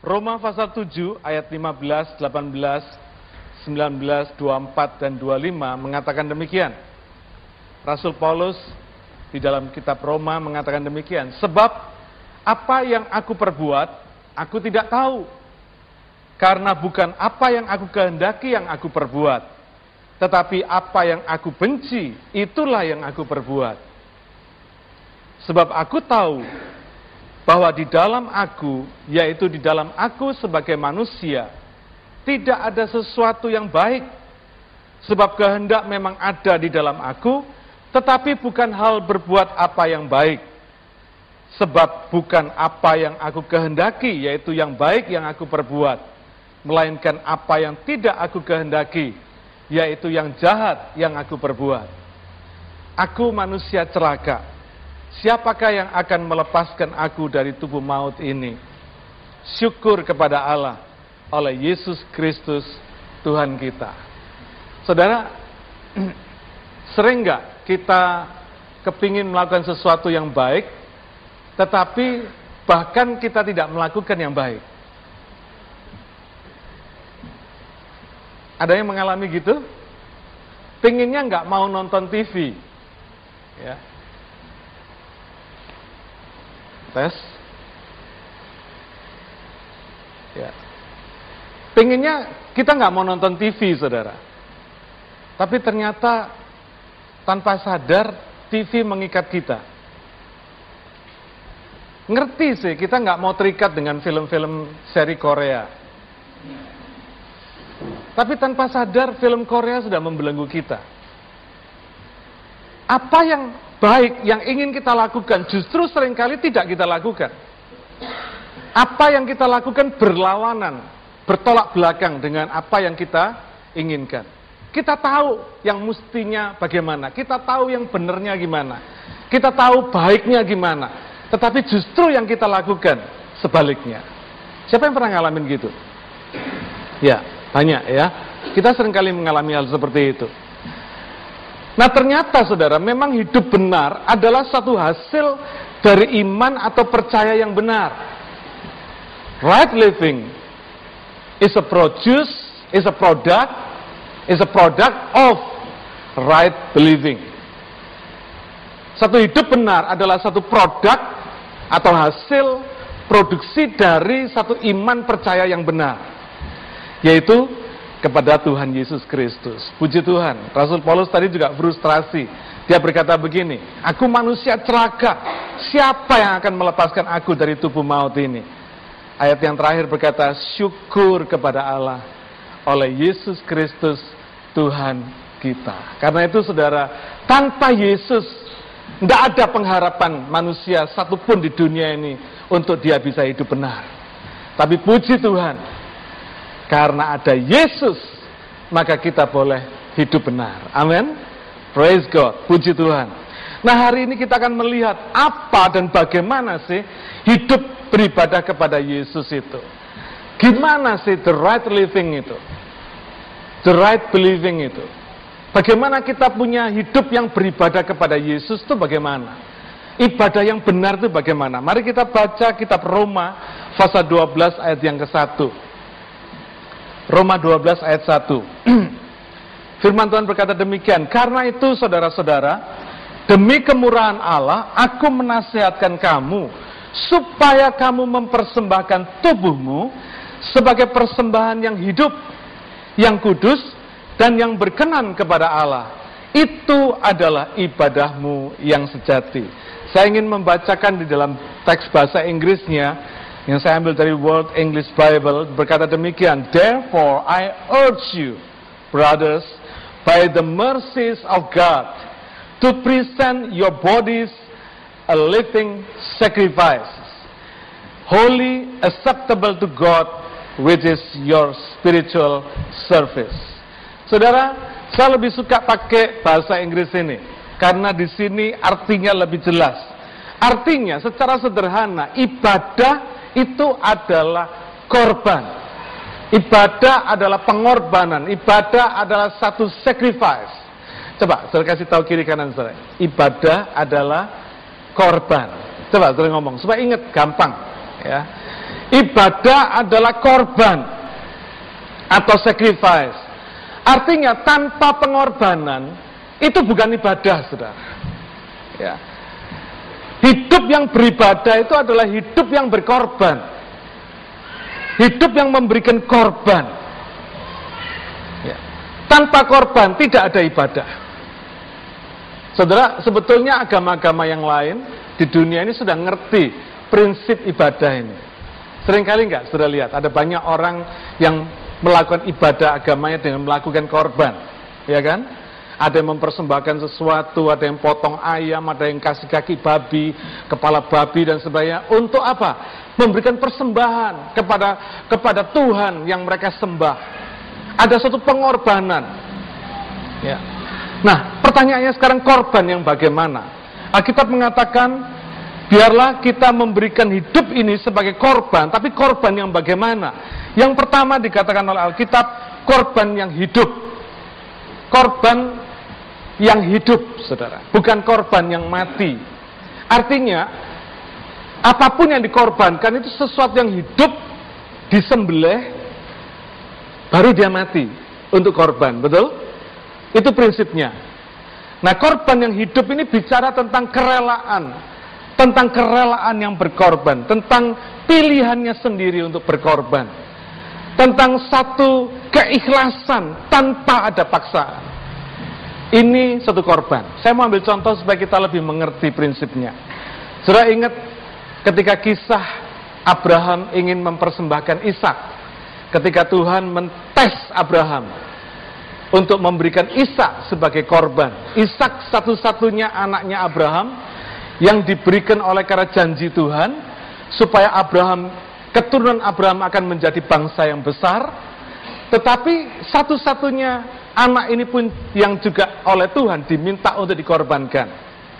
Roma pasal 7 ayat 15, 18, 19, 24 dan 25 mengatakan demikian. Rasul Paulus di dalam kitab Roma mengatakan demikian. Sebab apa yang aku perbuat, aku tidak tahu. Karena bukan apa yang aku kehendaki yang aku perbuat. Tetapi apa yang aku benci, itulah yang aku perbuat. Sebab aku tahu bahwa di dalam aku, yaitu di dalam aku sebagai manusia, tidak ada sesuatu yang baik. Sebab kehendak memang ada di dalam aku, tetapi bukan hal berbuat apa yang baik. Sebab bukan apa yang aku kehendaki, yaitu yang baik yang aku perbuat, melainkan apa yang tidak aku kehendaki, yaitu yang jahat yang aku perbuat. Aku manusia celaka, Siapakah yang akan melepaskan aku dari tubuh maut ini? Syukur kepada Allah oleh Yesus Kristus Tuhan kita. Saudara, sering nggak kita kepingin melakukan sesuatu yang baik, tetapi bahkan kita tidak melakukan yang baik? Ada yang mengalami gitu? Pinginnya nggak mau nonton TV, ya, tes. Ya. Pengennya kita nggak mau nonton TV, saudara. Tapi ternyata tanpa sadar TV mengikat kita. Ngerti sih, kita nggak mau terikat dengan film-film seri Korea. Tapi tanpa sadar film Korea sudah membelenggu kita. Apa yang baik yang ingin kita lakukan justru sering kali tidak kita lakukan. Apa yang kita lakukan berlawanan, bertolak belakang dengan apa yang kita inginkan. Kita tahu yang mestinya bagaimana, kita tahu yang benernya gimana, kita tahu baiknya gimana, tetapi justru yang kita lakukan sebaliknya. Siapa yang pernah ngalamin gitu? Ya, banyak ya. Kita sering kali mengalami hal seperti itu. Nah ternyata saudara, memang hidup benar adalah satu hasil dari iman atau percaya yang benar. Right living is a produce, is a product, is a product of right believing. Satu hidup benar adalah satu produk atau hasil produksi dari satu iman percaya yang benar. Yaitu kepada Tuhan Yesus Kristus. Puji Tuhan. Rasul Paulus tadi juga frustrasi. Dia berkata begini, aku manusia celaka. Siapa yang akan melepaskan aku dari tubuh maut ini? Ayat yang terakhir berkata, syukur kepada Allah oleh Yesus Kristus Tuhan kita. Karena itu saudara, tanpa Yesus tidak ada pengharapan manusia satupun di dunia ini untuk dia bisa hidup benar. Tapi puji Tuhan, karena ada Yesus, maka kita boleh hidup benar. Amin. Praise God. Puji Tuhan. Nah hari ini kita akan melihat apa dan bagaimana sih hidup beribadah kepada Yesus itu. Gimana sih the right living itu? The right believing itu. Bagaimana kita punya hidup yang beribadah kepada Yesus itu bagaimana? Ibadah yang benar itu bagaimana? Mari kita baca kitab Roma pasal 12 ayat yang ke-1. Roma 12 ayat 1. Firman Tuhan berkata demikian, karena itu saudara-saudara, demi kemurahan Allah, aku menasihatkan kamu, supaya kamu mempersembahkan tubuhmu sebagai persembahan yang hidup, yang kudus, dan yang berkenan kepada Allah. Itu adalah ibadahmu yang sejati. Saya ingin membacakan di dalam teks bahasa Inggrisnya yang saya ambil dari World English Bible berkata demikian, Therefore I urge you, brothers, by the mercies of God, to present your bodies a living sacrifice, holy, acceptable to God, which is your spiritual service. Saudara, saya lebih suka pakai bahasa Inggris ini karena di sini artinya lebih jelas. Artinya secara sederhana ibadah itu adalah korban. Ibadah adalah pengorbanan. Ibadah adalah satu sacrifice. Coba, saya kasih tahu kiri kanan saya. Ibadah adalah korban. Coba, saya ngomong. Supaya ingat, gampang. Ya. ibadah adalah korban atau sacrifice. Artinya tanpa pengorbanan itu bukan ibadah, saudara. Ya. Hidup yang beribadah itu adalah hidup yang berkorban. Hidup yang memberikan korban. Ya. Tanpa korban tidak ada ibadah. Saudara, sebetulnya agama-agama yang lain di dunia ini sudah ngerti prinsip ibadah ini. Seringkali enggak, sudah lihat, ada banyak orang yang melakukan ibadah agamanya dengan melakukan korban. Ya kan? Ada yang mempersembahkan sesuatu, ada yang potong ayam, ada yang kasih kaki babi, kepala babi dan sebagainya. Untuk apa? Memberikan persembahan kepada kepada Tuhan yang mereka sembah. Ada suatu pengorbanan. Ya. Nah, pertanyaannya sekarang korban yang bagaimana? Alkitab mengatakan, biarlah kita memberikan hidup ini sebagai korban, tapi korban yang bagaimana? Yang pertama dikatakan oleh Alkitab, korban yang hidup. Korban yang hidup, saudara. Bukan korban yang mati. Artinya, apa pun yang dikorbankan itu sesuatu yang hidup, disembelih, baru dia mati untuk korban, betul? Itu prinsipnya. Nah, korban yang hidup ini bicara tentang kerelaan, tentang kerelaan yang berkorban, tentang pilihannya sendiri untuk berkorban, tentang satu keikhlasan tanpa ada paksaan. Ini satu korban. Saya mau ambil contoh supaya kita lebih mengerti prinsipnya. Sudah ingat ketika kisah Abraham ingin mempersembahkan Ishak, ketika Tuhan mentes Abraham, untuk memberikan Ishak sebagai korban. Ishak satu-satunya anaknya Abraham yang diberikan oleh karena janji Tuhan supaya Abraham keturunan Abraham akan menjadi bangsa yang besar. Tetapi satu-satunya anak ini pun yang juga oleh Tuhan diminta untuk dikorbankan.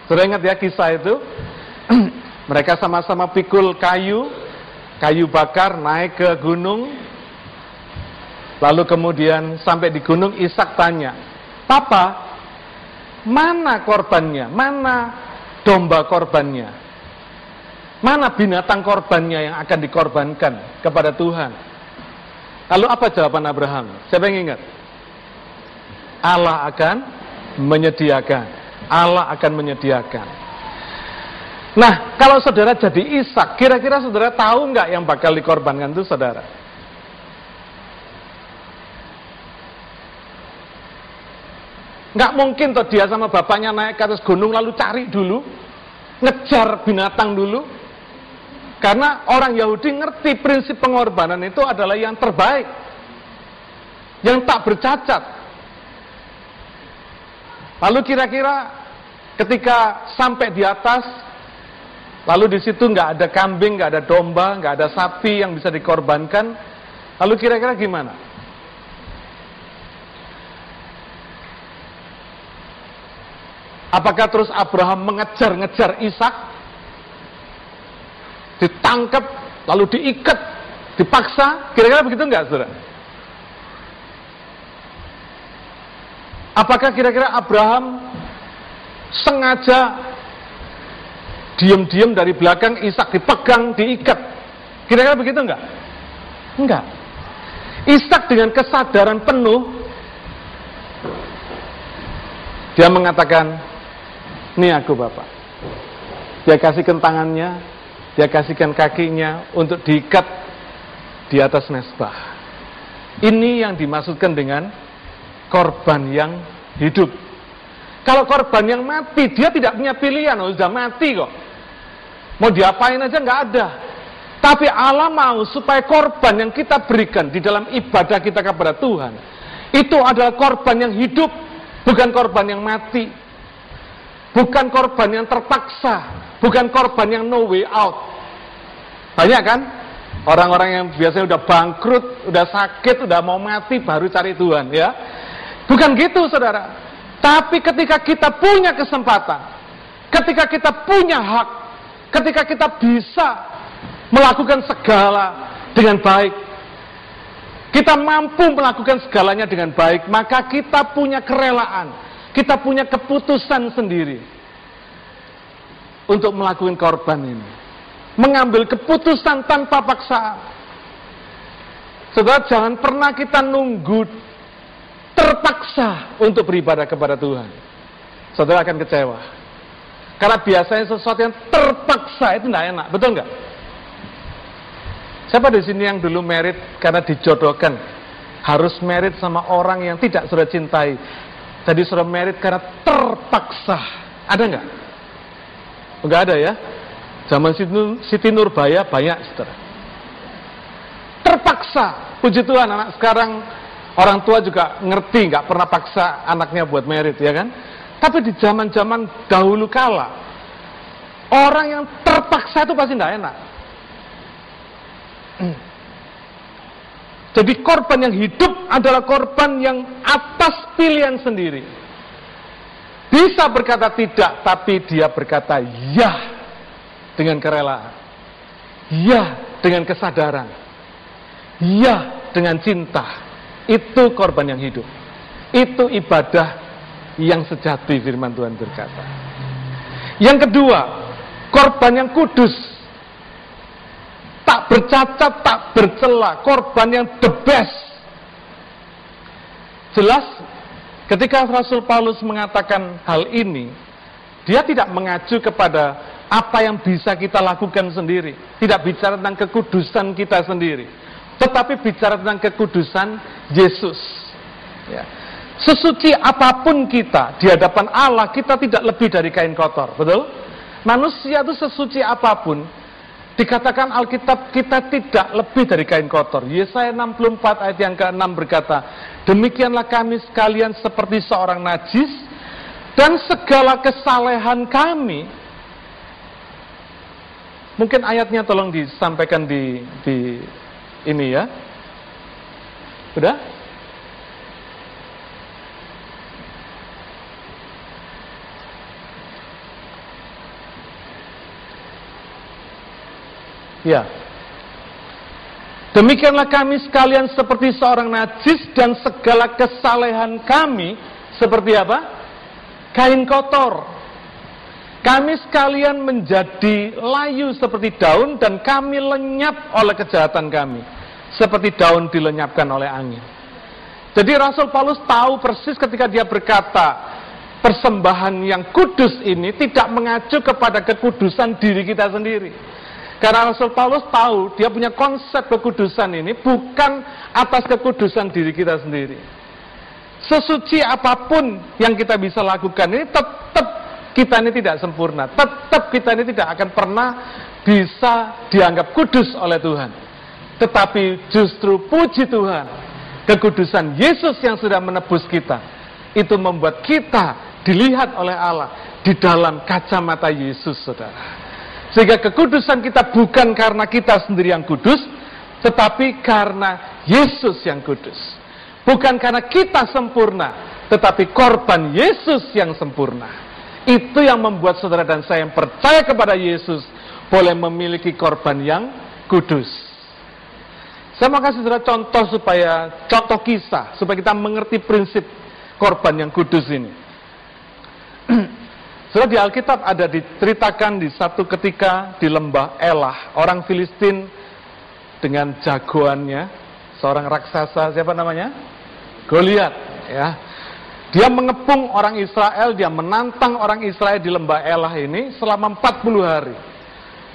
Sudah ingat ya kisah itu? Mereka sama-sama pikul kayu, kayu bakar naik ke gunung, Lalu kemudian sampai di gunung Ishak tanya, Papa, mana korbannya? Mana domba korbannya? Mana binatang korbannya yang akan dikorbankan kepada Tuhan? Lalu apa jawaban Abraham? Siapa yang ingat? Allah akan menyediakan. Allah akan menyediakan. Nah, kalau saudara jadi Ishak, kira-kira saudara tahu nggak yang bakal dikorbankan itu saudara? Nggak mungkin toh dia sama bapaknya naik ke atas gunung lalu cari dulu, ngejar binatang dulu. Karena orang Yahudi ngerti prinsip pengorbanan itu adalah yang terbaik, yang tak bercacat. Lalu kira-kira ketika sampai di atas, lalu di situ nggak ada kambing, nggak ada domba, nggak ada sapi yang bisa dikorbankan, lalu kira-kira gimana? Apakah terus Abraham mengejar-ngejar Ishak? Ditangkap, lalu diikat, dipaksa? Kira-kira begitu enggak, saudara? Apakah kira-kira Abraham sengaja diam-diam dari belakang Ishak dipegang, diikat? Kira-kira begitu enggak? Enggak. Ishak dengan kesadaran penuh dia mengatakan, ini aku Bapak. Dia kasihkan tangannya, dia kasihkan kakinya untuk diikat di atas mesbah. Ini yang dimaksudkan dengan korban yang hidup. Kalau korban yang mati, dia tidak punya pilihan, oh, sudah mati kok. Mau diapain aja nggak ada. Tapi Allah mau supaya korban yang kita berikan di dalam ibadah kita kepada Tuhan, itu adalah korban yang hidup, bukan korban yang mati. Bukan korban yang terpaksa, bukan korban yang no way out. Banyak kan? Orang-orang yang biasanya udah bangkrut, udah sakit, udah mau mati baru cari Tuhan, ya. Bukan gitu, Saudara. Tapi ketika kita punya kesempatan, ketika kita punya hak, ketika kita bisa melakukan segala dengan baik, kita mampu melakukan segalanya dengan baik, maka kita punya kerelaan kita punya keputusan sendiri untuk melakukan korban ini. mengambil keputusan tanpa paksaan. Saudara, jangan pernah kita nunggu terpaksa untuk beribadah kepada Tuhan. Saudara akan kecewa. Karena biasanya sesuatu yang terpaksa itu tidak enak, betul nggak? Siapa di sini yang dulu merit karena dijodohkan? Harus merit sama orang yang tidak sudah cintai. Tadi sudah merit karena terpaksa. Ada nggak? Enggak ada ya? Zaman Siti Nurbaya banyak, saudara. Terpaksa. Puji Tuhan, anak sekarang orang tua juga ngerti, nggak pernah paksa anaknya buat merit, ya kan? Tapi di zaman-zaman dahulu kala, orang yang terpaksa itu pasti tidak enak. Jadi korban yang hidup adalah korban yang atas pilihan sendiri. Bisa berkata tidak, tapi dia berkata ya dengan kerelaan. Ya dengan kesadaran. Ya dengan cinta. Itu korban yang hidup. Itu ibadah yang sejati firman Tuhan berkata. Yang kedua, korban yang kudus tak bercacat, tak bercela, korban yang the best. Jelas, ketika Rasul Paulus mengatakan hal ini, dia tidak mengacu kepada apa yang bisa kita lakukan sendiri. Tidak bicara tentang kekudusan kita sendiri. Tetapi bicara tentang kekudusan Yesus. Ya. Sesuci apa pun kita di hadapan Allah, kita tidak lebih dari kain kotor. Betul? Manusia itu sesuci apa pun, Dikatakan Alkitab kita tidak lebih dari kain kotor. Yesaya 64 ayat yang ke-6 berkata, Demikianlah kami sekalian seperti seorang najis, dan segala kesalehan kami, mungkin ayatnya tolong disampaikan di, di ini ya. Sudah? Ya. Demikianlah kami sekalian seperti seorang najis dan segala kesalehan kami seperti apa? Kain kotor. Kami sekalian menjadi layu seperti daun dan kami lenyap oleh kejahatan kami. Seperti daun dilenyapkan oleh angin. Jadi Rasul Paulus tahu persis ketika dia berkata, persembahan yang kudus ini tidak mengacu kepada kekudusan diri kita sendiri karena Rasul Paulus tahu dia punya konsep kekudusan ini bukan atas kekudusan diri kita sendiri. Sesuci apa pun yang kita bisa lakukan ini tetap kita ini tidak sempurna. Tetap kita ini tidak akan pernah bisa dianggap kudus oleh Tuhan. Tetapi justru puji Tuhan, kekudusan Yesus yang sudah menebus kita, itu membuat kita dilihat oleh Allah di dalam kacamata Yesus, saudara. Sehingga kekudusan kita bukan karena kita sendiri yang kudus, tetapi karena Yesus yang kudus. Bukan karena kita sempurna, tetapi korban Yesus yang sempurna. Itu yang membuat saudara dan saya yang percaya kepada Yesus boleh memiliki korban yang kudus. Saya mau kasih saudara contoh supaya contoh kisah supaya kita mengerti prinsip korban yang kudus ini. Sudah di Alkitab ada diceritakan di satu ketika di lembah Elah, orang Filistin dengan jagoannya, seorang raksasa, siapa namanya? Goliat, ya. Dia mengepung orang Israel, dia menantang orang Israel di lembah Elah ini selama 40 hari.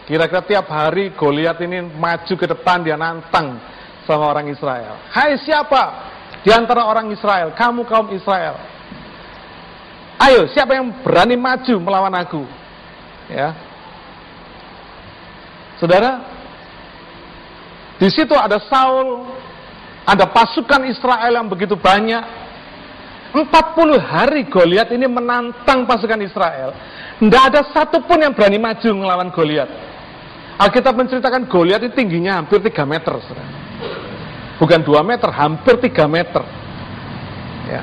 Kira-kira tiap hari Goliat ini maju ke depan, dia nantang sama orang Israel. Hai siapa? Di antara orang Israel, kamu kaum Israel. Ayo, siapa yang berani maju melawan aku? Ya. Saudara, di situ ada Saul, ada pasukan Israel yang begitu banyak. 40 hari Goliat ini menantang pasukan Israel. Tidak ada satupun yang berani maju melawan Goliat. Alkitab menceritakan Goliat itu tingginya hampir 3 meter. Bukan 2 meter, hampir 3 meter. Ya.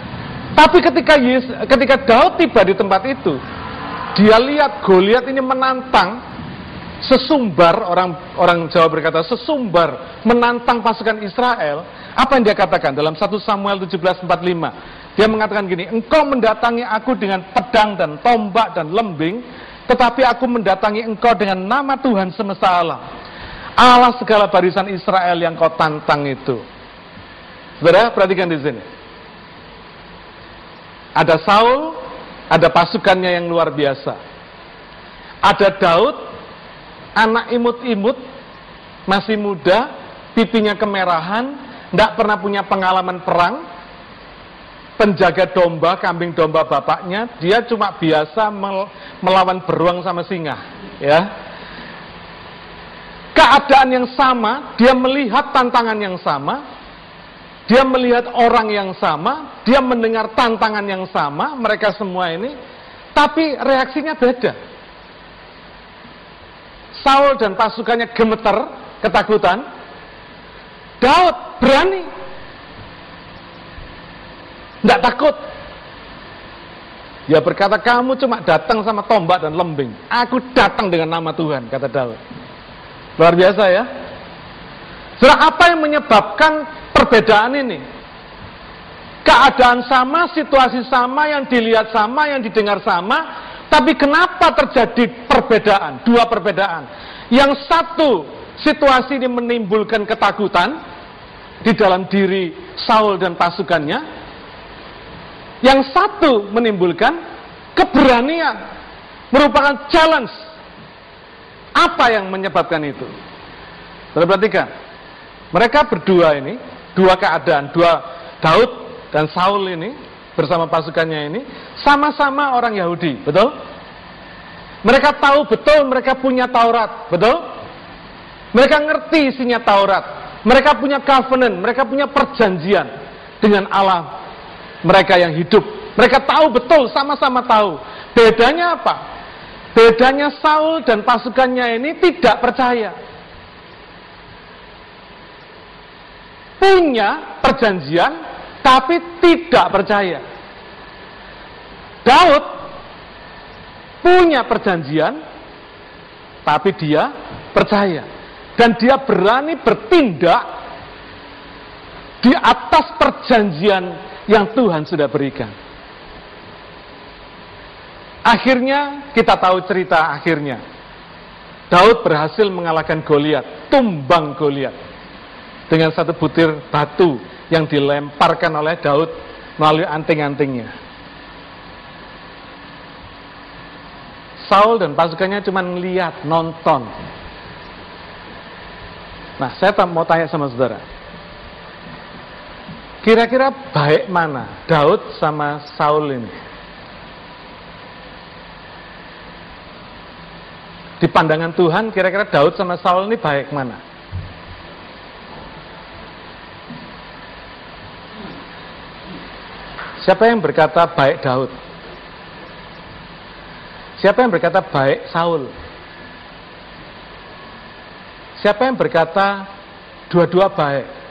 Tapi ketika Yesus, ketika Daud tiba di tempat itu, dia lihat Goliat ini menantang sesumbar orang orang Jawa berkata sesumbar menantang pasukan Israel. Apa yang dia katakan dalam 1 Samuel 17:45? Dia mengatakan gini, "Engkau mendatangi aku dengan pedang dan tombak dan lembing, tetapi aku mendatangi engkau dengan nama Tuhan semesta alam. Allah segala barisan Israel yang kau tantang itu. Saudara, perhatikan di sini. Ada Saul, ada pasukannya yang luar biasa. Ada Daud, anak imut-imut, masih muda, pipinya kemerahan, tidak pernah punya pengalaman perang, penjaga domba, kambing domba bapaknya, dia cuma biasa melawan beruang sama singa, ya. Keadaan yang sama, dia melihat tantangan yang sama, dia melihat orang yang sama, dia mendengar tantangan yang sama, mereka semua ini, tapi reaksinya beda. Saul dan pasukannya gemeter, ketakutan. Daud berani, tidak takut. Dia berkata, kamu cuma datang sama tombak dan lembing. Aku datang dengan nama Tuhan, kata Daud. Luar biasa ya. Sudah apa yang menyebabkan perbedaan ini? Keadaan sama, situasi sama, yang dilihat sama, yang didengar sama, tapi kenapa terjadi perbedaan? Dua perbedaan. Yang satu, situasi ini menimbulkan ketakutan di dalam diri Saul dan pasukannya. Yang satu menimbulkan keberanian, merupakan challenge. Apa yang menyebabkan itu? Sudah perhatikan, mereka berdua ini, dua keadaan, dua Daud dan Saul ini bersama pasukannya ini sama-sama orang Yahudi, betul? Mereka tahu betul mereka punya Taurat, betul? Mereka ngerti isinya Taurat. Mereka punya covenant, mereka punya perjanjian dengan Allah mereka yang hidup. Mereka tahu betul, sama-sama tahu. Bedanya apa? Bedanya Saul dan pasukannya ini tidak percaya. Punya perjanjian, tapi tidak percaya. Daud punya perjanjian, tapi dia percaya. Dan dia berani bertindak di atas perjanjian yang Tuhan sudah berikan. Akhirnya kita tahu cerita akhirnya. Daud berhasil mengalahkan Goliat, tumbang Goliat dengan satu butir batu yang dilemparkan oleh Daud melalui anting-antingnya. Saul dan pasukannya cuma melihat, nonton. Nah, saya mau tanya sama saudara. Kira-kira baik mana Daud sama Saul ini? Di pandangan Tuhan, kira-kira Daud sama Saul ini baik mana? Siapa yang berkata baik Daud? Siapa yang berkata baik Saul? Siapa yang berkata dua-dua baik?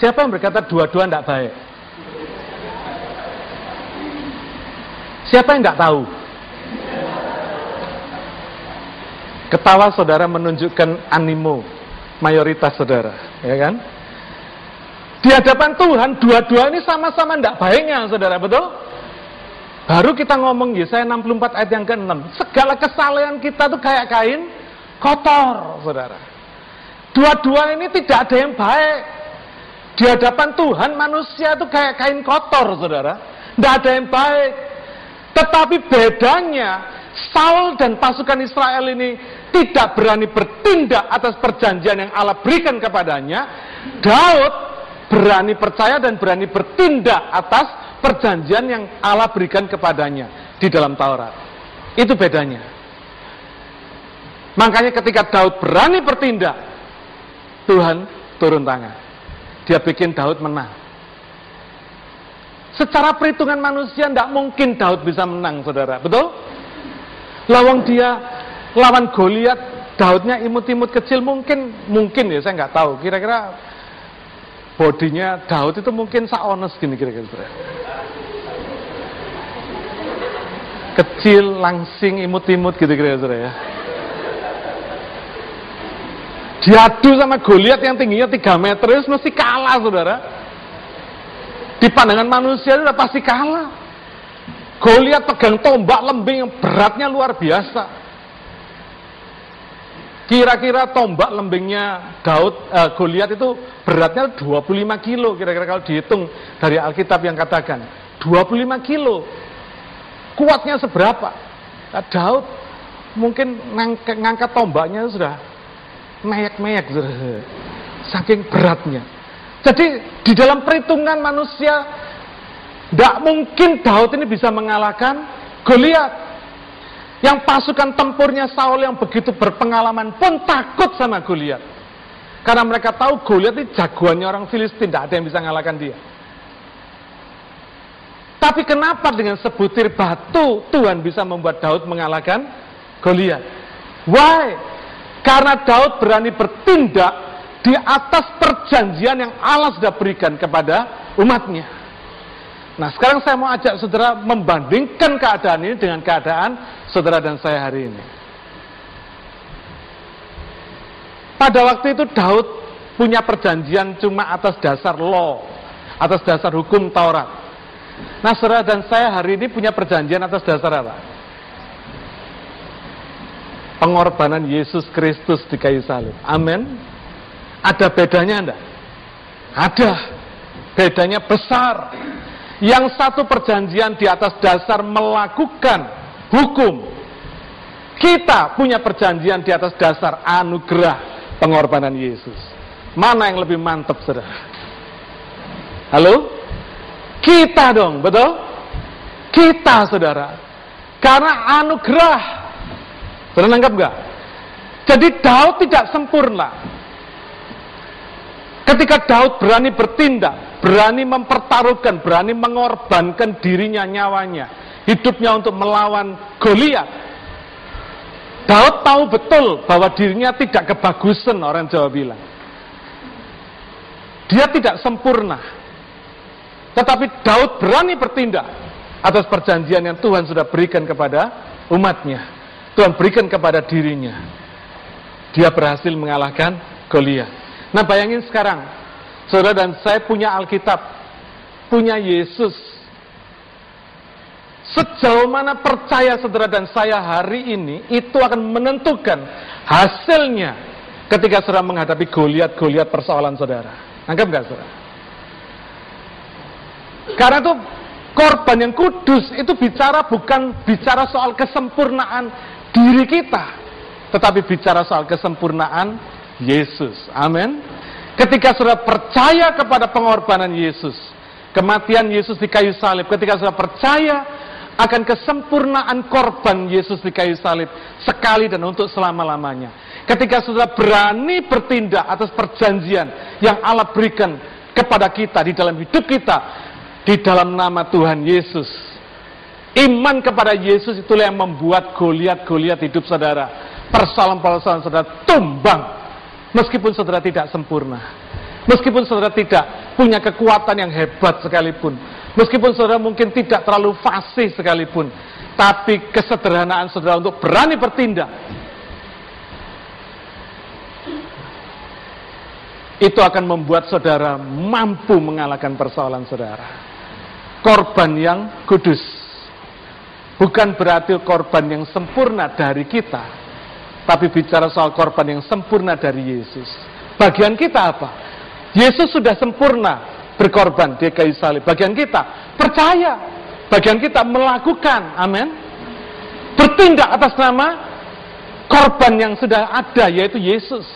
Siapa yang berkata dua-dua tidak baik? Siapa yang tidak tahu? Ketawa saudara menunjukkan animo mayoritas saudara, ya kan? Di hadapan Tuhan, dua-dua ini sama-sama tidak baiknya, saudara, betul? Baru kita ngomong Yesaya 64 ayat yang ke-6. Segala kesalahan kita tuh kayak kain kotor, saudara. Dua-dua ini tidak ada yang baik. Di hadapan Tuhan manusia itu kayak kain kotor, saudara. Tidak ada yang baik. Tetapi bedanya, Saul dan pasukan Israel ini tidak berani bertindak atas perjanjian yang Allah berikan kepadanya. Daud berani percaya dan berani bertindak atas perjanjian yang Allah berikan kepadanya di dalam Taurat. Itu bedanya. Makanya ketika Daud berani bertindak, Tuhan turun tangan dia bikin Daud menang. Secara perhitungan manusia tidak mungkin Daud bisa menang, saudara. Betul? Lawang dia lawan Goliat, Daudnya imut-imut kecil mungkin, mungkin ya saya nggak tahu. Kira-kira bodinya Daud itu mungkin saones gini kira-kira. Kecil, langsing, imut-imut gitu kira-kira ya. Diadu sama Goliat yang tingginya 3 meter itu mesti kalah saudara. Di pandangan manusia itu udah pasti kalah. Goliat pegang tombak lembing yang beratnya luar biasa. Kira-kira tombak lembingnya Daud uh, Goliat itu beratnya 25 kilo kira-kira kalau dihitung dari Alkitab yang katakan 25 kilo. Kuatnya seberapa? Nah, Daud mungkin ngangkat, ngangkat tombaknya sudah meyek-meyek saking beratnya. Jadi di dalam perhitungan manusia tidak mungkin Daud ini bisa mengalahkan Goliat. Yang pasukan tempurnya Saul yang begitu berpengalaman pun takut sama Goliat. Karena mereka tahu Goliat itu jagoannya orang Filistin, tidak ada yang bisa mengalahkan dia. Tapi kenapa dengan sebutir batu Tuhan bisa membuat Daud mengalahkan Goliat? Why? Karena Daud berani bertindak di atas perjanjian yang Allah sudah berikan kepada umatnya. Nah sekarang saya mau ajak saudara membandingkan keadaan ini dengan keadaan saudara dan saya hari ini. Pada waktu itu Daud punya perjanjian cuma atas dasar law, atas dasar hukum Taurat. Nah saudara dan saya hari ini punya perjanjian atas dasar apa? Pengorbanan Yesus Kristus di kayu salib. Amin. Ada bedanya enggak? Ada. Bedanya besar. Yang satu perjanjian di atas dasar melakukan hukum. Kita punya perjanjian di atas dasar anugerah pengorbanan Yesus. Mana yang lebih mantap, saudara? Halo? Kita dong, betul? Kita, saudara. Karena anugerah. Saudara nangkap gak? Jadi Daud tidak sempurna. Ketika Daud berani bertindak, berani mempertaruhkan, berani mengorbankan dirinya, nyawanya, hidupnya untuk melawan Goliat. Daud tahu betul bahwa dirinya tidak kebagusan orang Jawa bilang. Dia tidak sempurna. Tetapi Daud berani bertindak atas perjanjian yang Tuhan sudah berikan kepada umatnya. Tuhan berikan kepada dirinya. Dia berhasil mengalahkan Goliat. Nah bayangin sekarang, Saudara dan saya punya Alkitab, punya Yesus. Sejauh mana percaya saudara dan saya hari ini, itu akan menentukan hasilnya ketika saudara menghadapi goliat-goliat persoalan saudara. Anggap nggak saudara? Karena itu korban yang kudus itu bicara bukan bicara soal kesempurnaan diri kita, tetapi bicara soal kesempurnaan Yesus. Amin. Ketika saudara percaya kepada pengorbanan Yesus, kematian Yesus di kayu salib, ketika saudara percaya akan kesempurnaan korban Yesus di kayu salib sekali dan untuk selama-lamanya. Ketika saudara berani bertindak atas perjanjian yang Allah berikan kepada kita di dalam hidup kita, di dalam nama Tuhan Yesus. Iman kepada Yesus itulah yang membuat goliat-goliat hidup saudara. Persoalan-persoalan saudara tumbang Meskipun saudara tidak sempurna. Meskipun saudara tidak punya kekuatan yang hebat sekalipun. Meskipun saudara mungkin tidak terlalu fasih sekalipun. Tapi kesederhanaan saudara untuk berani bertindak. Itu akan membuat saudara mampu mengalahkan persoalan saudara. Korban yang kudus. Bukan berarti korban yang sempurna dari kita tapi bicara soal korban yang sempurna dari Yesus. Bagian kita apa? Yesus sudah sempurna berkorban di kayu salib. Bagian kita percaya. Bagian kita melakukan. Amin. Bertindak atas nama korban yang sudah ada yaitu Yesus.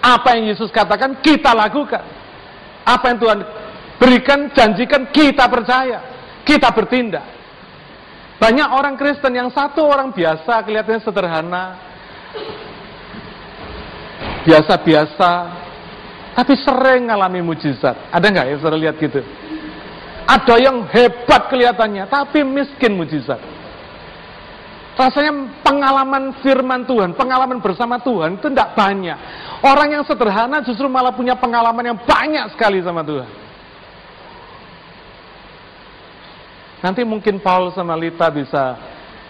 Apa yang Yesus katakan kita lakukan. Apa yang Tuhan berikan, janjikan kita percaya. Kita bertindak. Banyak orang Kristen yang satu orang biasa, kelihatannya sederhana, biasa-biasa, tapi sering ngalami mujizat. Ada nggak ya saudara lihat gitu? Ada yang hebat kelihatannya, tapi miskin mujizat. Rasanya pengalaman firman Tuhan, pengalaman bersama Tuhan itu tidak banyak. Orang yang sederhana justru malah punya pengalaman yang banyak sekali sama Tuhan. Nanti mungkin Paul sama Lita bisa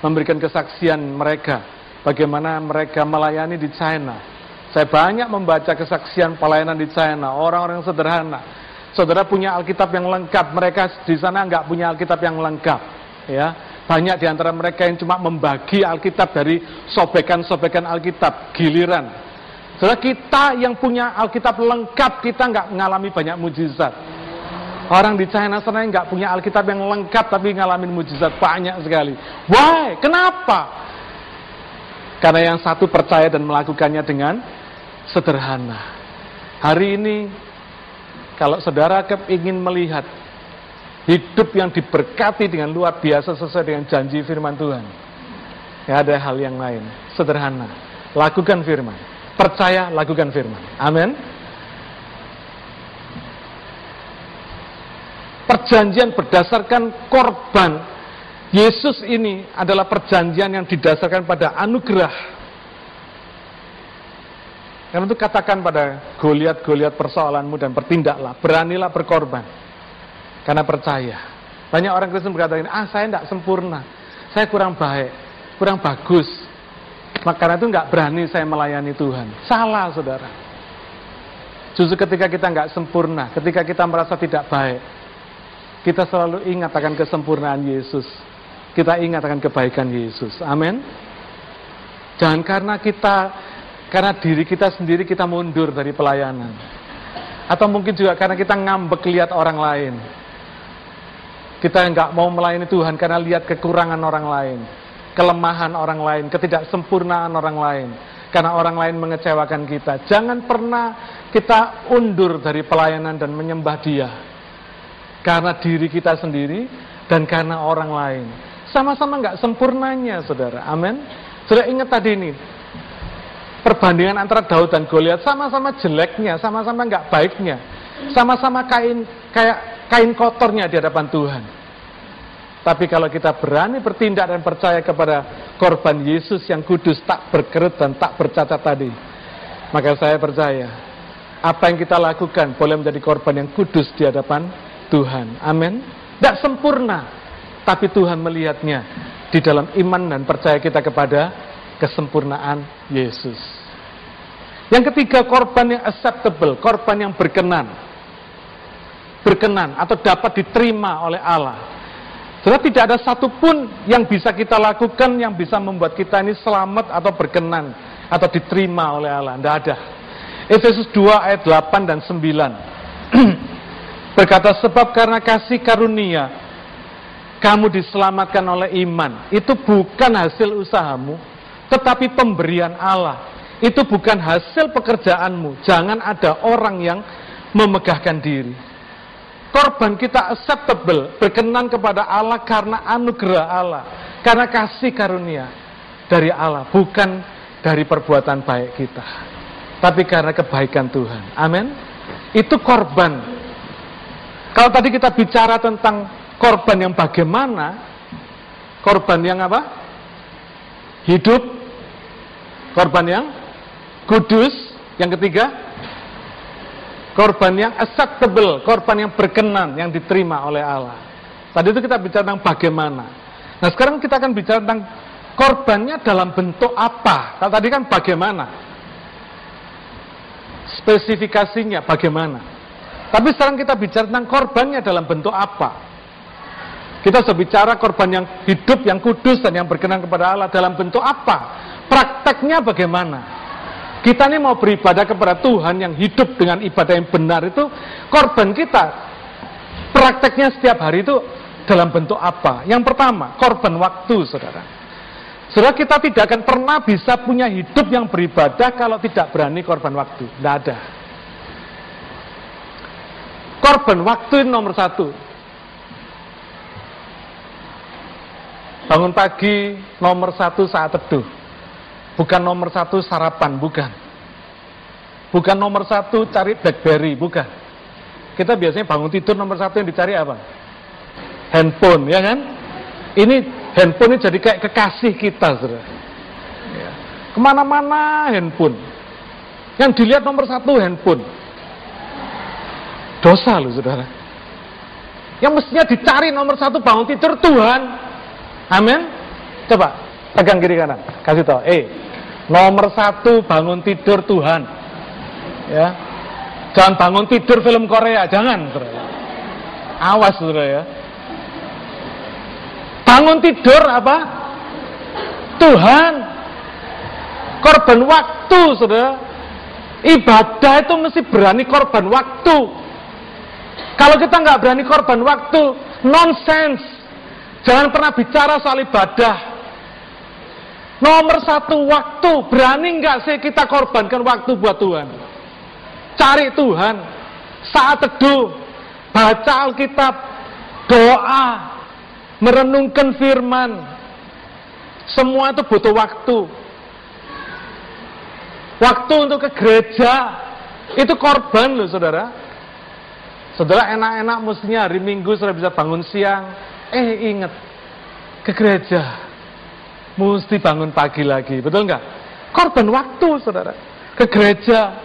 memberikan kesaksian mereka. Bagaimana mereka melayani di China. Saya banyak membaca kesaksian pelayanan di China. Orang-orang sederhana. saudara punya Alkitab yang lengkap, mereka di sana nggak punya Alkitab yang lengkap. Ya, banyak di antara mereka yang cuma membagi Alkitab dari sobekan-sobekan Alkitab, giliran. Saudara kita yang punya Alkitab lengkap, kita nggak mengalami banyak mujizat. Orang di China sana nggak punya Alkitab yang lengkap tapi ngalamin mujizat banyak sekali. Why? Kenapa? Karena yang satu percaya dan melakukannya dengan sederhana. Hari ini kalau saudara ingin melihat hidup yang diberkati dengan luar biasa sesuai dengan janji firman Tuhan. Ya ada hal yang lain, sederhana. Lakukan firman. Percaya, lakukan firman. Amin. Perjanjian berdasarkan korban Yesus ini adalah perjanjian yang didasarkan pada anugerah karena itu katakan pada Goliat-Goliat persoalanmu dan bertindaklah, beranilah berkorban. Karena percaya. Banyak orang Kristen berkata ini, ah saya tidak sempurna, saya kurang baik, kurang bagus. Maka itu nggak berani saya melayani Tuhan. Salah saudara. Justru ketika kita nggak sempurna, ketika kita merasa tidak baik, kita selalu ingat akan kesempurnaan Yesus. Kita ingat akan kebaikan Yesus. Amin. Jangan karena kita karena diri kita sendiri kita mundur dari pelayanan. Atau mungkin juga karena kita ngambek lihat orang lain. Kita nggak mau melayani Tuhan karena lihat kekurangan orang lain, kelemahan orang lain, ketidaksempurnaan orang lain. Karena orang lain mengecewakan kita. Jangan pernah kita undur dari pelayanan dan menyembah dia. Karena diri kita sendiri dan karena orang lain. Sama-sama nggak sempurnanya, saudara. Amin. Sudah ingat tadi ini, perbandingan antara Daud dan Goliat sama-sama jeleknya, sama-sama nggak baiknya, sama-sama kain kayak kain kotornya di hadapan Tuhan. Tapi kalau kita berani bertindak dan percaya kepada korban Yesus yang kudus, tak berkerut dan tak bercacat tadi, maka saya percaya apa yang kita lakukan boleh menjadi korban yang kudus di hadapan Tuhan. Amin. Tidak sempurna, tapi Tuhan melihatnya di dalam iman dan percaya kita kepada kesempurnaan Yesus. Yang ketiga, korban yang acceptable, korban yang berkenan. Berkenan atau dapat diterima oleh Allah. Jadi tidak ada satupun yang bisa kita lakukan yang bisa membuat kita ini selamat atau berkenan atau diterima oleh Allah. Tidak ada. Efesus 2 ayat 8 dan 9. Berkata sebab karena kasih karunia kamu diselamatkan oleh iman. Itu bukan hasil usahamu, tetapi pemberian Allah. Itu bukan hasil pekerjaanmu. Jangan ada orang yang memegahkan diri. Korban kita acceptable, berkenan kepada Allah karena anugerah Allah, karena kasih karunia dari Allah, bukan dari perbuatan baik kita, tapi karena kebaikan Tuhan. Amin. Itu korban. Kalau tadi kita bicara tentang korban yang bagaimana, korban yang apa? Hidup, Korban yang kudus. Yang ketiga, korban yang acceptable, korban yang berkenan, yang diterima oleh Allah. Tadi itu kita bicara tentang bagaimana. Nah sekarang kita akan bicara tentang korbannya dalam bentuk apa. Kalau tadi kan bagaimana. Spesifikasinya bagaimana. Tapi sekarang kita bicara tentang korbannya dalam bentuk apa. Kita sudah bicara korban yang hidup, yang kudus, dan yang berkenan kepada Allah dalam bentuk apa? Prakteknya bagaimana? Kita ini mau beribadah kepada Tuhan yang hidup dengan ibadah yang benar itu korban kita. Prakteknya setiap hari itu dalam bentuk apa? Yang pertama, korban waktu, saudara. Saudara kita tidak akan pernah bisa punya hidup yang beribadah kalau tidak berani korban waktu. Tidak ada. Korban waktu nomor satu. Bangun pagi nomor satu saat teduh. Bukan nomor satu sarapan, bukan. Bukan nomor satu cari Blackberry, bukan. Kita biasanya bangun tidur nomor satu yang dicari apa? Handphone, ya kan? Ini handphone ini jadi kayak kekasih kita, saudara. Ya. Ke mana-mana handphone. Yang dilihat nomor satu handphone. Dosa loh, saudara. Yang mestinya dicari nomor satu bangun tidur Tuhan. Amin. Coba pegang kiri kanan, kasih tahu. Eh, Nomor satu bangun tidur Tuhan. Ya. Jangan bangun tidur film Korea, jangan. Saudara. Awas saudara ya. Bangun tidur apa? Tuhan. Korban waktu, saudara. Ibadah itu mesti berani korban waktu. Kalau kita nggak berani korban waktu, nonsense. Jangan pernah bicara soal ibadah. Nomor satu waktu, berani nggak sih kita korbankan waktu buat Tuhan? Cari Tuhan, saat teduh, baca Alkitab, doa, merenungkan firman. Semua itu butuh waktu. Waktu untuk ke gereja, itu korban loh saudara. Saudara enak-enak mestinya hari Minggu sudah bisa bangun siang. Eh ingat, ke gereja. Mesti bangun pagi lagi, betul nggak? Korban waktu saudara. Ke gereja.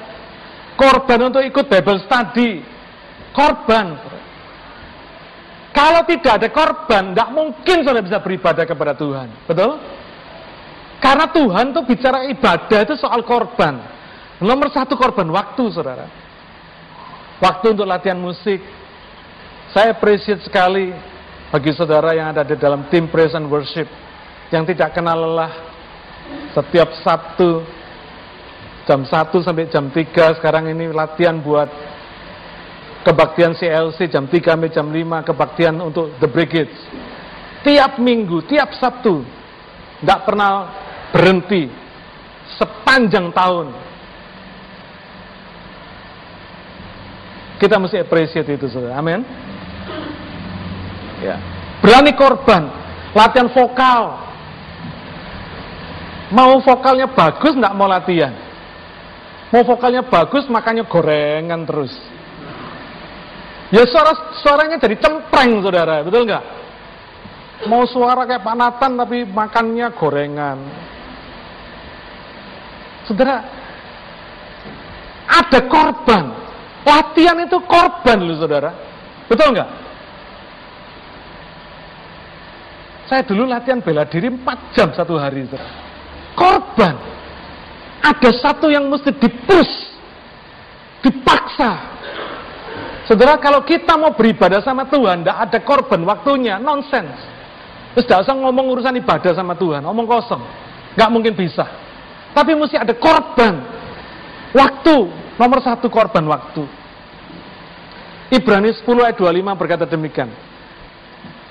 Korban untuk ikut Bible study. Korban. Kalau tidak ada korban, tidak mungkin saudara bisa beribadah kepada Tuhan. Betul? Karena Tuhan tuh bicara ibadah itu soal korban. Nomor satu korban waktu, saudara. Waktu untuk latihan musik. Saya appreciate sekali bagi saudara yang ada di dalam tim praise and worship. Yang tidak kenal lelah. Setiap Sabtu, jam 1 sampai jam 3, sekarang ini latihan buat kebaktian CLC jam 3 sampai jam 5, kebaktian untuk The Brigades. Tiap minggu, tiap Sabtu, tidak pernah berhenti sepanjang tahun. Kita mesti appreciate itu, saudara. Amin. Ya. Berani korban, latihan vokal. Mau vokalnya bagus, nggak mau latihan. Mau vokalnya bagus, makanya gorengan terus. Ya suara suaranya jadi cempreng, saudara. Betul nggak? Mau suara kayak Pak Nathan tapi makannya gorengan. Saudara, ada korban. Latihan itu korban loh saudara. Betul nggak? Saya dulu latihan bela diri 4 jam satu hari. Saudara. Korban. Ada satu yang mesti dipus. Dipaksa. Saudara, kalau kita mau beribadah sama Tuhan, tidak ada korban waktunya, nonsens. Terus tidak usah ngomong urusan ibadah sama Tuhan, ngomong kosong. Nggak mungkin bisa. Tapi mesti ada korban. Waktu, nomor satu korban waktu. Ibrani 10 ayat 25 berkata demikian.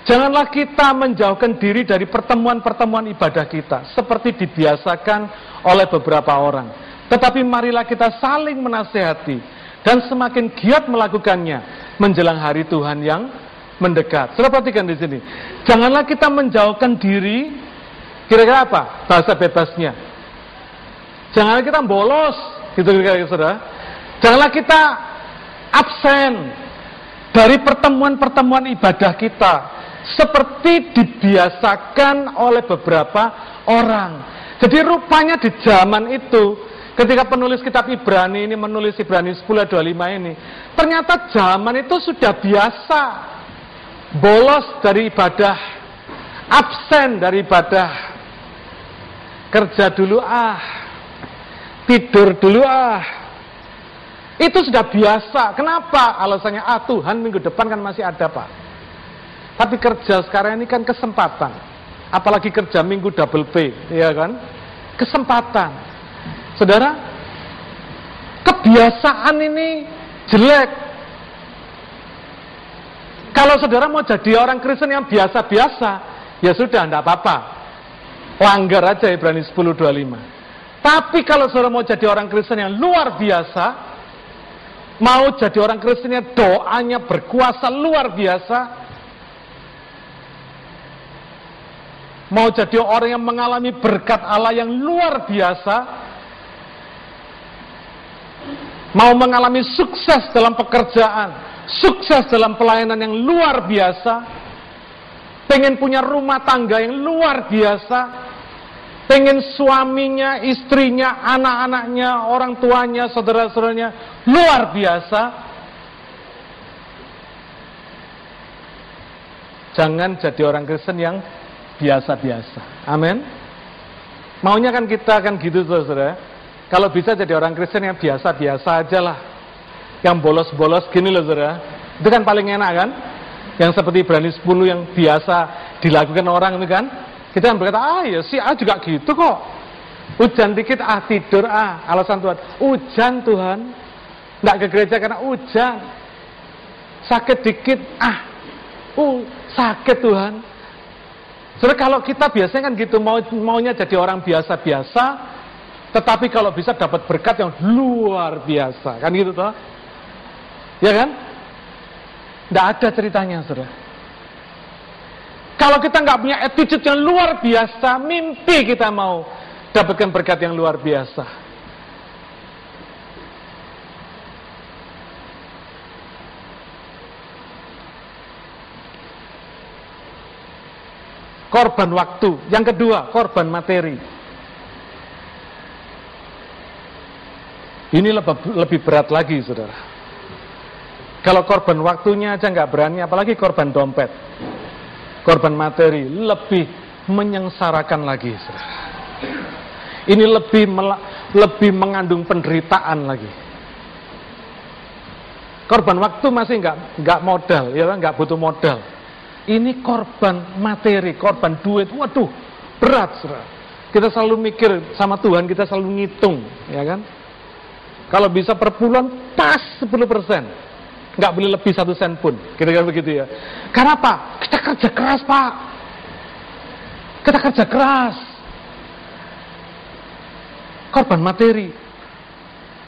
Janganlah kita menjauhkan diri dari pertemuan-pertemuan ibadah kita, seperti dibiasakan oleh beberapa orang. Tetapi marilah kita saling menasehati, dan semakin giat melakukannya menjelang hari Tuhan yang mendekat. Sudah perhatikan di sini. Janganlah kita menjauhkan diri, kira-kira apa? Bahasa bebasnya. Janganlah kita bolos, gitu kira-kira saudara. Janganlah kita absen dari pertemuan-pertemuan ibadah kita seperti dibiasakan oleh beberapa orang. Jadi rupanya di zaman itu ketika penulis kitab Ibrani ini menulis Ibrani 10 25 ini, ternyata zaman itu sudah biasa bolos dari ibadah, absen dari ibadah, kerja dulu ah, tidur dulu ah. Itu sudah biasa. Kenapa? Alasannya, ah Tuhan minggu depan kan masih ada Pak. Tapi kerja sekarang ini kan kesempatan. Apalagi kerja minggu double pay, ya kan? Kesempatan. Saudara, kebiasaan ini jelek. Kalau saudara mau jadi orang Kristen yang biasa-biasa, ya sudah, tidak apa-apa. Langgar aja Ibrani 10.25. Tapi kalau saudara mau jadi orang Kristen yang luar biasa, mau jadi orang Kristen yang doanya berkuasa luar biasa, mau jadi orang yang mengalami berkat Allah yang luar biasa, mau mengalami sukses dalam pekerjaan, sukses dalam pelayanan yang luar biasa, pengen punya rumah tangga yang luar biasa, pengen suaminya, istrinya, anak-anaknya, orang tuanya, saudara-saudaranya luar biasa. Jangan jadi orang Kristen yang biasa-biasa. Amin. Maunya kan kita kan gitu saudara. Kalau bisa jadi orang Kristen yang biasa-biasa aja lah. yang bolos-bolos gini loh saudara. Itu kan paling enak kan? Yang seperti berani 10 yang biasa dilakukan orang itu kan. Kita kan berkata, ah ya si A juga gitu kok. Hujan dikit, ah tidur, ah alasan Tuhan. Hujan Tuhan. Nggak ke gereja karena hujan. Sakit dikit, ah uh, sakit Tuhan. Soalnya kalau kita biasanya kan gitu, mau maunya jadi orang biasa-biasa, tetapi kalau bisa dapat berkat yang luar biasa, kan gitu toh? Ya kan? Tidak ada ceritanya, saudara. Kalau kita nggak punya attitude yang luar biasa, mimpi kita mau dapatkan berkat yang luar biasa. Korban waktu. Yang kedua, korban materi. Ini lebih, berat lagi, saudara. Kalau korban waktunya aja nggak berani, apalagi korban dompet. Korban materi lebih menyengsarakan lagi, saudara. Ini lebih lebih mengandung penderitaan lagi. Korban waktu masih nggak nggak modal, ya nggak butuh modal. Ini korban materi, korban duit. Waduh, berat, saudara. Kita selalu mikir sama Tuhan, kita selalu ngitung, ya kan? Kalau bisa per bulan pas 10 persen. Nggak boleh lebih satu sen pun. Kira-kira begitu ya. Karena apa? Kita kerja keras pak. Kita kerja keras. Korban materi.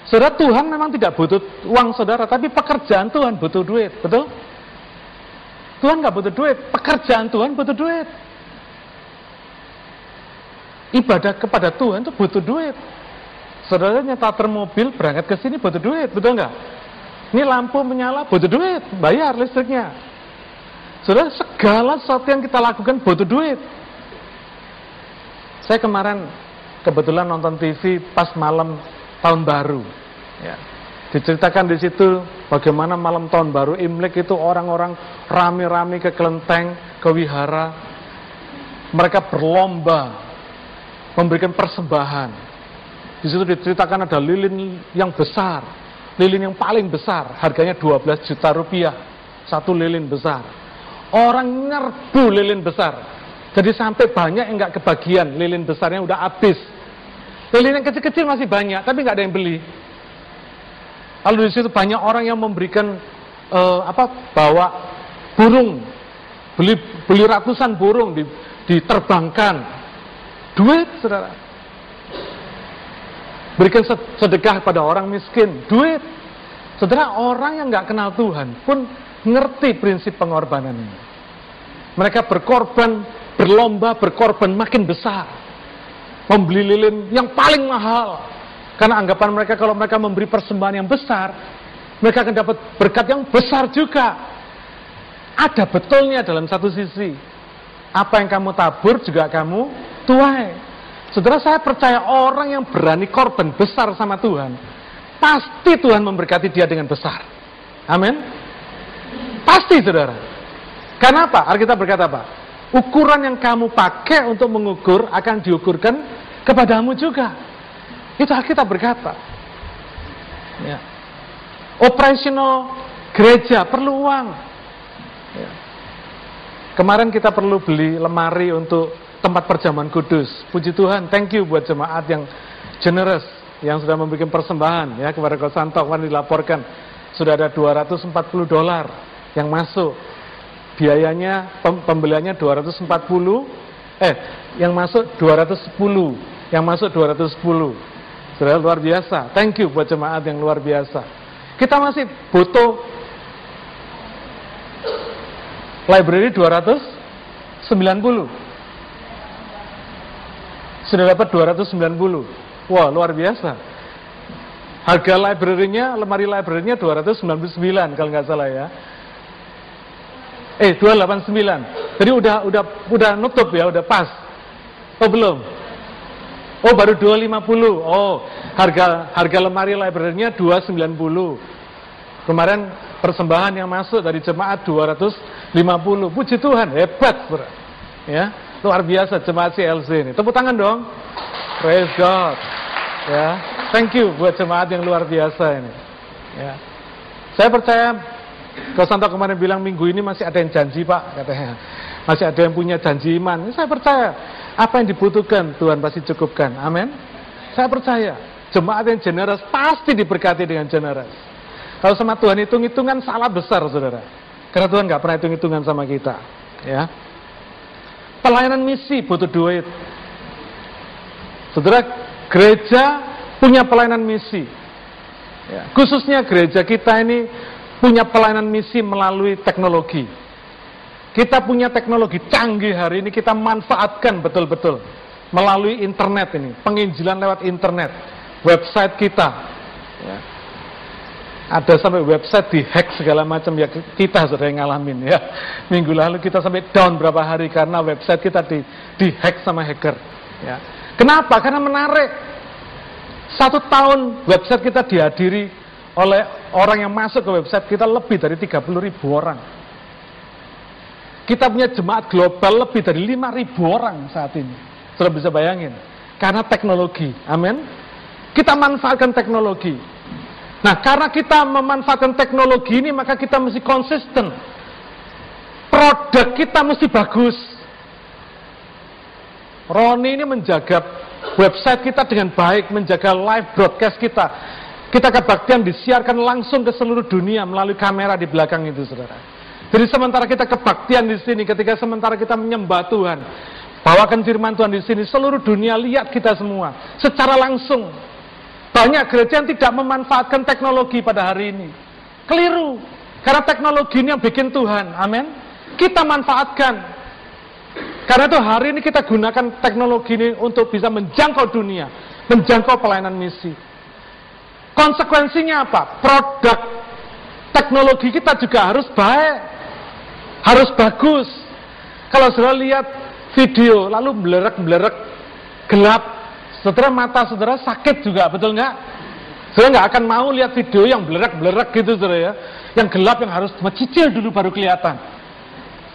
Saudara Tuhan memang tidak butuh uang saudara, tapi pekerjaan Tuhan butuh duit, betul? Tuhan nggak butuh duit, pekerjaan Tuhan butuh duit. Ibadah kepada Tuhan itu butuh duit. Saudara nyata mobil berangkat ke sini butuh duit, betul nggak? Ini lampu menyala butuh duit, bayar listriknya. Saudara segala sesuatu yang kita lakukan butuh duit. Saya kemarin kebetulan nonton TV pas malam tahun baru. Ya. Diceritakan di situ bagaimana malam tahun baru Imlek itu orang-orang rame-rame ke kelenteng, ke wihara. Mereka berlomba memberikan persembahan di situ diceritakan ada lilin yang besar, lilin yang paling besar, harganya 12 juta rupiah, satu lilin besar. Orang nyerbu lilin besar, jadi sampai banyak yang nggak kebagian, lilin besarnya udah habis. Lilin yang kecil-kecil masih banyak, tapi nggak ada yang beli. Lalu di situ banyak orang yang memberikan uh, apa bawa burung, beli beli ratusan burung diterbangkan, duit saudara. Berikan sedekah pada orang miskin, duit. Saudara, orang yang nggak kenal Tuhan pun ngerti prinsip pengorbanan ini. Mereka berkorban, berlomba, berkorban makin besar. Membeli lilin yang paling mahal. Karena anggapan mereka kalau mereka memberi persembahan yang besar, mereka akan dapat berkat yang besar juga. Ada betulnya dalam satu sisi. Apa yang kamu tabur juga kamu tuai. Saudara saya percaya orang yang berani korban besar sama Tuhan, pasti Tuhan memberkati dia dengan besar. Amin. Pasti saudara. Karena apa? Alkitab berkata apa? Ukuran yang kamu pakai untuk mengukur akan diukurkan kepadamu juga. Itu Alkitab berkata. Ya. Operasional gereja perlu uang. Ya. Kemarin kita perlu beli lemari untuk tempat perjamuan kudus. Puji Tuhan, thank you buat jemaat yang generous, yang sudah memberikan persembahan ya kepada Kosanto kemarin dilaporkan sudah ada 240 dolar yang masuk. Biayanya pembeliannya 240 eh yang masuk 210, yang masuk 210. Sudah luar biasa. Thank you buat jemaat yang luar biasa. Kita masih butuh library 290 sudah dapat 290. Wah, luar biasa. Harga library-nya, lemari library-nya 299 kalau nggak salah ya. Eh, 289. Jadi udah udah udah nutup ya, udah pas. Oh, belum. Oh, baru 250. Oh, harga harga lemari library-nya 290. Kemarin persembahan yang masuk dari jemaat 250. Puji Tuhan, hebat, Bro. Ya. Luar biasa jemaat CLC ini. Tepuk tangan dong. Praise God. Ya, thank you buat jemaat yang luar biasa ini. Ya. Saya percaya kalau Santo kemarin bilang minggu ini masih ada yang janji Pak katanya. Masih ada yang punya janji iman. Saya percaya apa yang dibutuhkan Tuhan pasti cukupkan. Amin. Saya percaya jemaat yang generas pasti diberkati dengan generas. Kalau sama Tuhan hitung-hitungan salah besar saudara. Karena Tuhan nggak pernah hitung-hitungan sama kita. Ya. Pelayanan misi butuh duit. Saudara, gereja punya pelayanan misi. Ya, khususnya gereja kita ini punya pelayanan misi melalui teknologi. Kita punya teknologi canggih hari ini, kita manfaatkan betul-betul melalui internet ini, penginjilan lewat internet, website kita. Ya. Ada sampai website dihack segala macam ya kita sudah ngalamin ya. Minggu lalu kita sampai down berapa hari karena website kita di dihack sama hacker. Ya. Kenapa? Karena menarik. Satu tahun website kita dihadiri oleh orang yang masuk ke website kita lebih dari 30 ribu orang. Kita punya jemaat global lebih dari 5 ribu orang saat ini. Sudah bisa bayangin. Karena teknologi. Amin. Kita manfaatkan teknologi. Nah, karena kita memanfaatkan teknologi ini, maka kita mesti konsisten. Produk kita mesti bagus. Roni ini menjaga website kita dengan baik, menjaga live broadcast kita. Kita kebaktian disiarkan langsung ke seluruh dunia melalui kamera di belakang itu, saudara. Jadi sementara kita kebaktian di sini, ketika sementara kita menyembah Tuhan, bawakan firman Tuhan di sini, seluruh dunia lihat kita semua secara langsung. Banyak gereja yang tidak memanfaatkan teknologi pada hari ini. Keliru. Karena teknologi ini yang bikin Tuhan. Amin. Kita manfaatkan. Karena itu hari ini kita gunakan teknologi ini untuk bisa menjangkau dunia, menjangkau pelayanan misi. Konsekuensinya apa? Produk teknologi kita juga harus baik, harus bagus. Kalau saudara lihat video lalu belerek-belerek gelap, saudara mata saudara sakit juga, betul nggak? Saudara nggak akan mau lihat video yang belerek-belerek gitu saudara ya, yang gelap yang harus mencicil dulu baru kelihatan.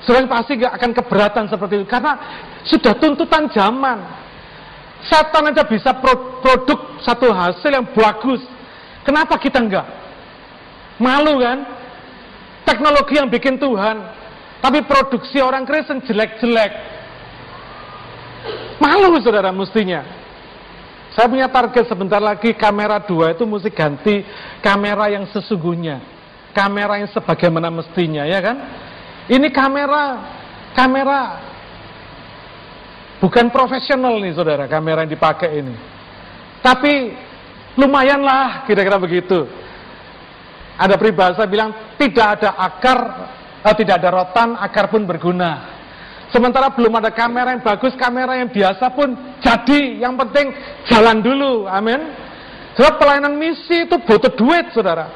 Saudara pasti gak akan keberatan seperti itu karena sudah tuntutan zaman. Setan aja bisa produk satu hasil yang bagus. Kenapa kita enggak? Malu kan? Teknologi yang bikin Tuhan, tapi produksi orang Kristen jelek-jelek. Malu saudara mestinya. Saya punya target sebentar lagi kamera dua itu mesti ganti kamera yang sesungguhnya. Kamera yang sebagaimana mestinya, ya kan? Ini kamera, kamera bukan profesional nih saudara, kamera yang dipakai ini. Tapi lumayanlah kira-kira begitu. Ada peribahasa bilang tidak ada akar, eh, tidak ada rotan, akar pun berguna. Sementara belum ada kamera yang bagus, kamera yang biasa pun jadi. Yang penting jalan dulu, amin. Sebab pelayanan misi itu butuh duit, saudara.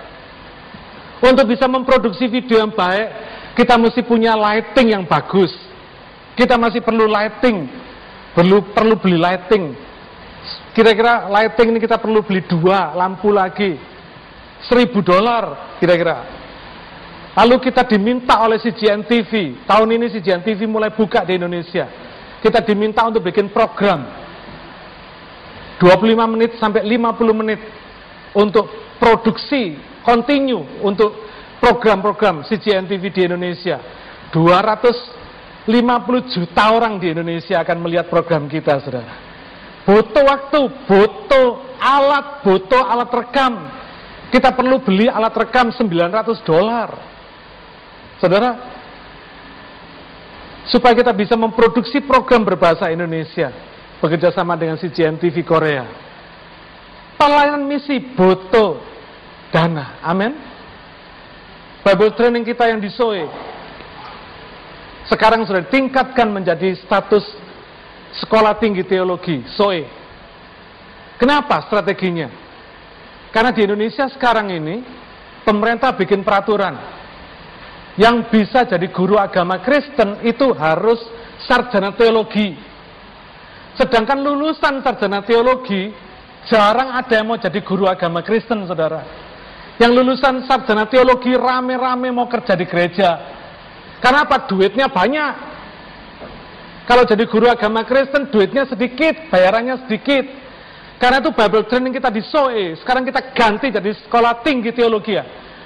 Untuk bisa memproduksi video yang baik, kita mesti punya lighting yang bagus. Kita masih perlu lighting. Perlu perlu beli lighting. Kira-kira lighting ini kita perlu beli dua lampu lagi. Seribu dolar kira-kira. Lalu kita diminta oleh CGN TV. Tahun ini CGN TV mulai buka di Indonesia. Kita diminta untuk bikin program. 25 menit sampai 50 menit untuk produksi continue untuk program-program CGN TV di Indonesia. 250 juta orang di Indonesia akan melihat program kita, saudara. Butuh waktu, butuh alat, butuh alat rekam. Kita perlu beli alat rekam 900 dolar. Saudara, supaya kita bisa memproduksi program berbahasa Indonesia bekerja sama dengan CGN TV Korea. Pelayanan misi butuh dana. Amin. Bible training kita yang di SOE sekarang sudah ditingkatkan menjadi status sekolah tinggi teologi SOE. Kenapa strateginya? Karena di Indonesia sekarang ini pemerintah bikin peraturan yang bisa jadi guru agama Kristen itu harus sarjana teologi. Sedangkan lulusan sarjana teologi jarang ada yang mau jadi guru agama Kristen, saudara. Yang lulusan sarjana teologi rame-rame mau kerja di gereja. Karena apa? Duitnya banyak. Kalau jadi guru agama Kristen, duitnya sedikit, bayarannya sedikit. Karena itu Bible training kita di SOE. Sekarang kita ganti jadi sekolah tinggi teologi ya.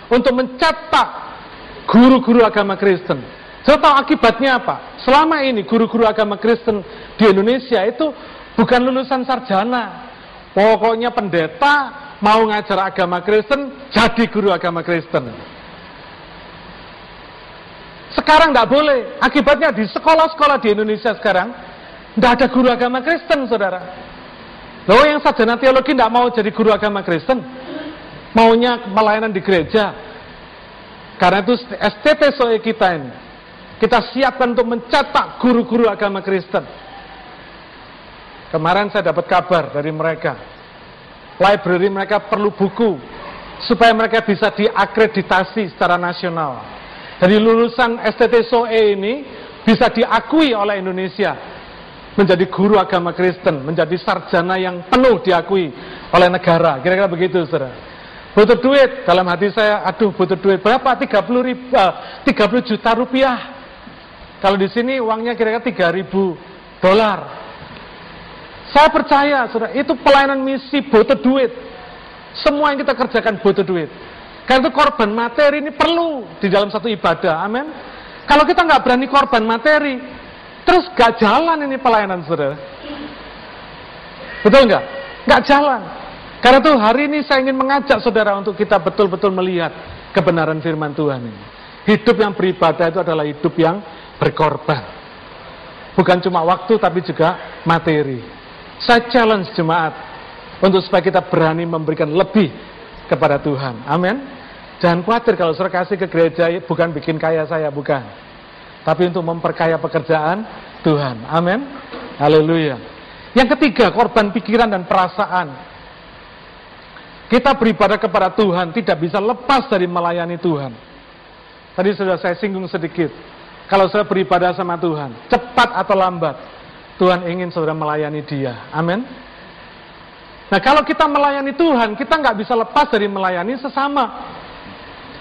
untuk mencetak guru-guru agama Kristen. Saya tahu akibatnya apa? Selama ini guru-guru agama Kristen di Indonesia itu bukan lulusan sarjana. Pokoknya pendeta mau ngajar agama Kristen, jadi guru agama Kristen. Sekarang tidak boleh. Akibatnya di sekolah-sekolah di Indonesia sekarang, tidak ada guru agama Kristen, saudara. Loh yang sarjana teologi tidak mau jadi guru agama Kristen. Maunya pelayanan di gereja. Karena itu STT SOE kita ini. Kita siapkan untuk mencetak guru-guru agama Kristen. Kemarin saya dapat kabar dari mereka. Library mereka perlu buku supaya mereka bisa diakreditasi secara nasional. Dari lulusan STT SOE ini bisa diakui oleh Indonesia menjadi guru agama Kristen, menjadi sarjana yang penuh diakui oleh negara. Kira-kira begitu, saudara. Butuh duit, dalam hati saya, aduh butuh duit. Berapa? 30, ribu, uh, 30 juta rupiah. Kalau di sini uangnya kira-kira 3 ribu dolar. Saya percaya, saudara, itu pelayanan misi butuh duit. Semua yang kita kerjakan butuh duit. Karena itu korban materi ini perlu di dalam satu ibadah. Amin. Kalau kita nggak berani korban materi, terus gak jalan ini pelayanan saudara. Betul nggak? Nggak jalan. Karena itu hari ini saya ingin mengajak saudara untuk kita betul-betul melihat kebenaran firman Tuhan ini. Hidup yang beribadah itu adalah hidup yang berkorban. Bukan cuma waktu tapi juga materi. Saya challenge jemaat untuk supaya kita berani memberikan lebih kepada Tuhan. Amin. Jangan khawatir kalau saudara kasih ke gereja bukan bikin kaya saya, bukan. Tapi untuk memperkaya pekerjaan Tuhan. Amin. Haleluya. Yang ketiga, korban pikiran dan perasaan. Kita beribadah kepada Tuhan tidak bisa lepas dari melayani Tuhan. Tadi sudah saya singgung sedikit. Kalau saya beribadah sama Tuhan, cepat atau lambat, Tuhan ingin saudara melayani dia. Amin. Nah kalau kita melayani Tuhan, kita nggak bisa lepas dari melayani sesama.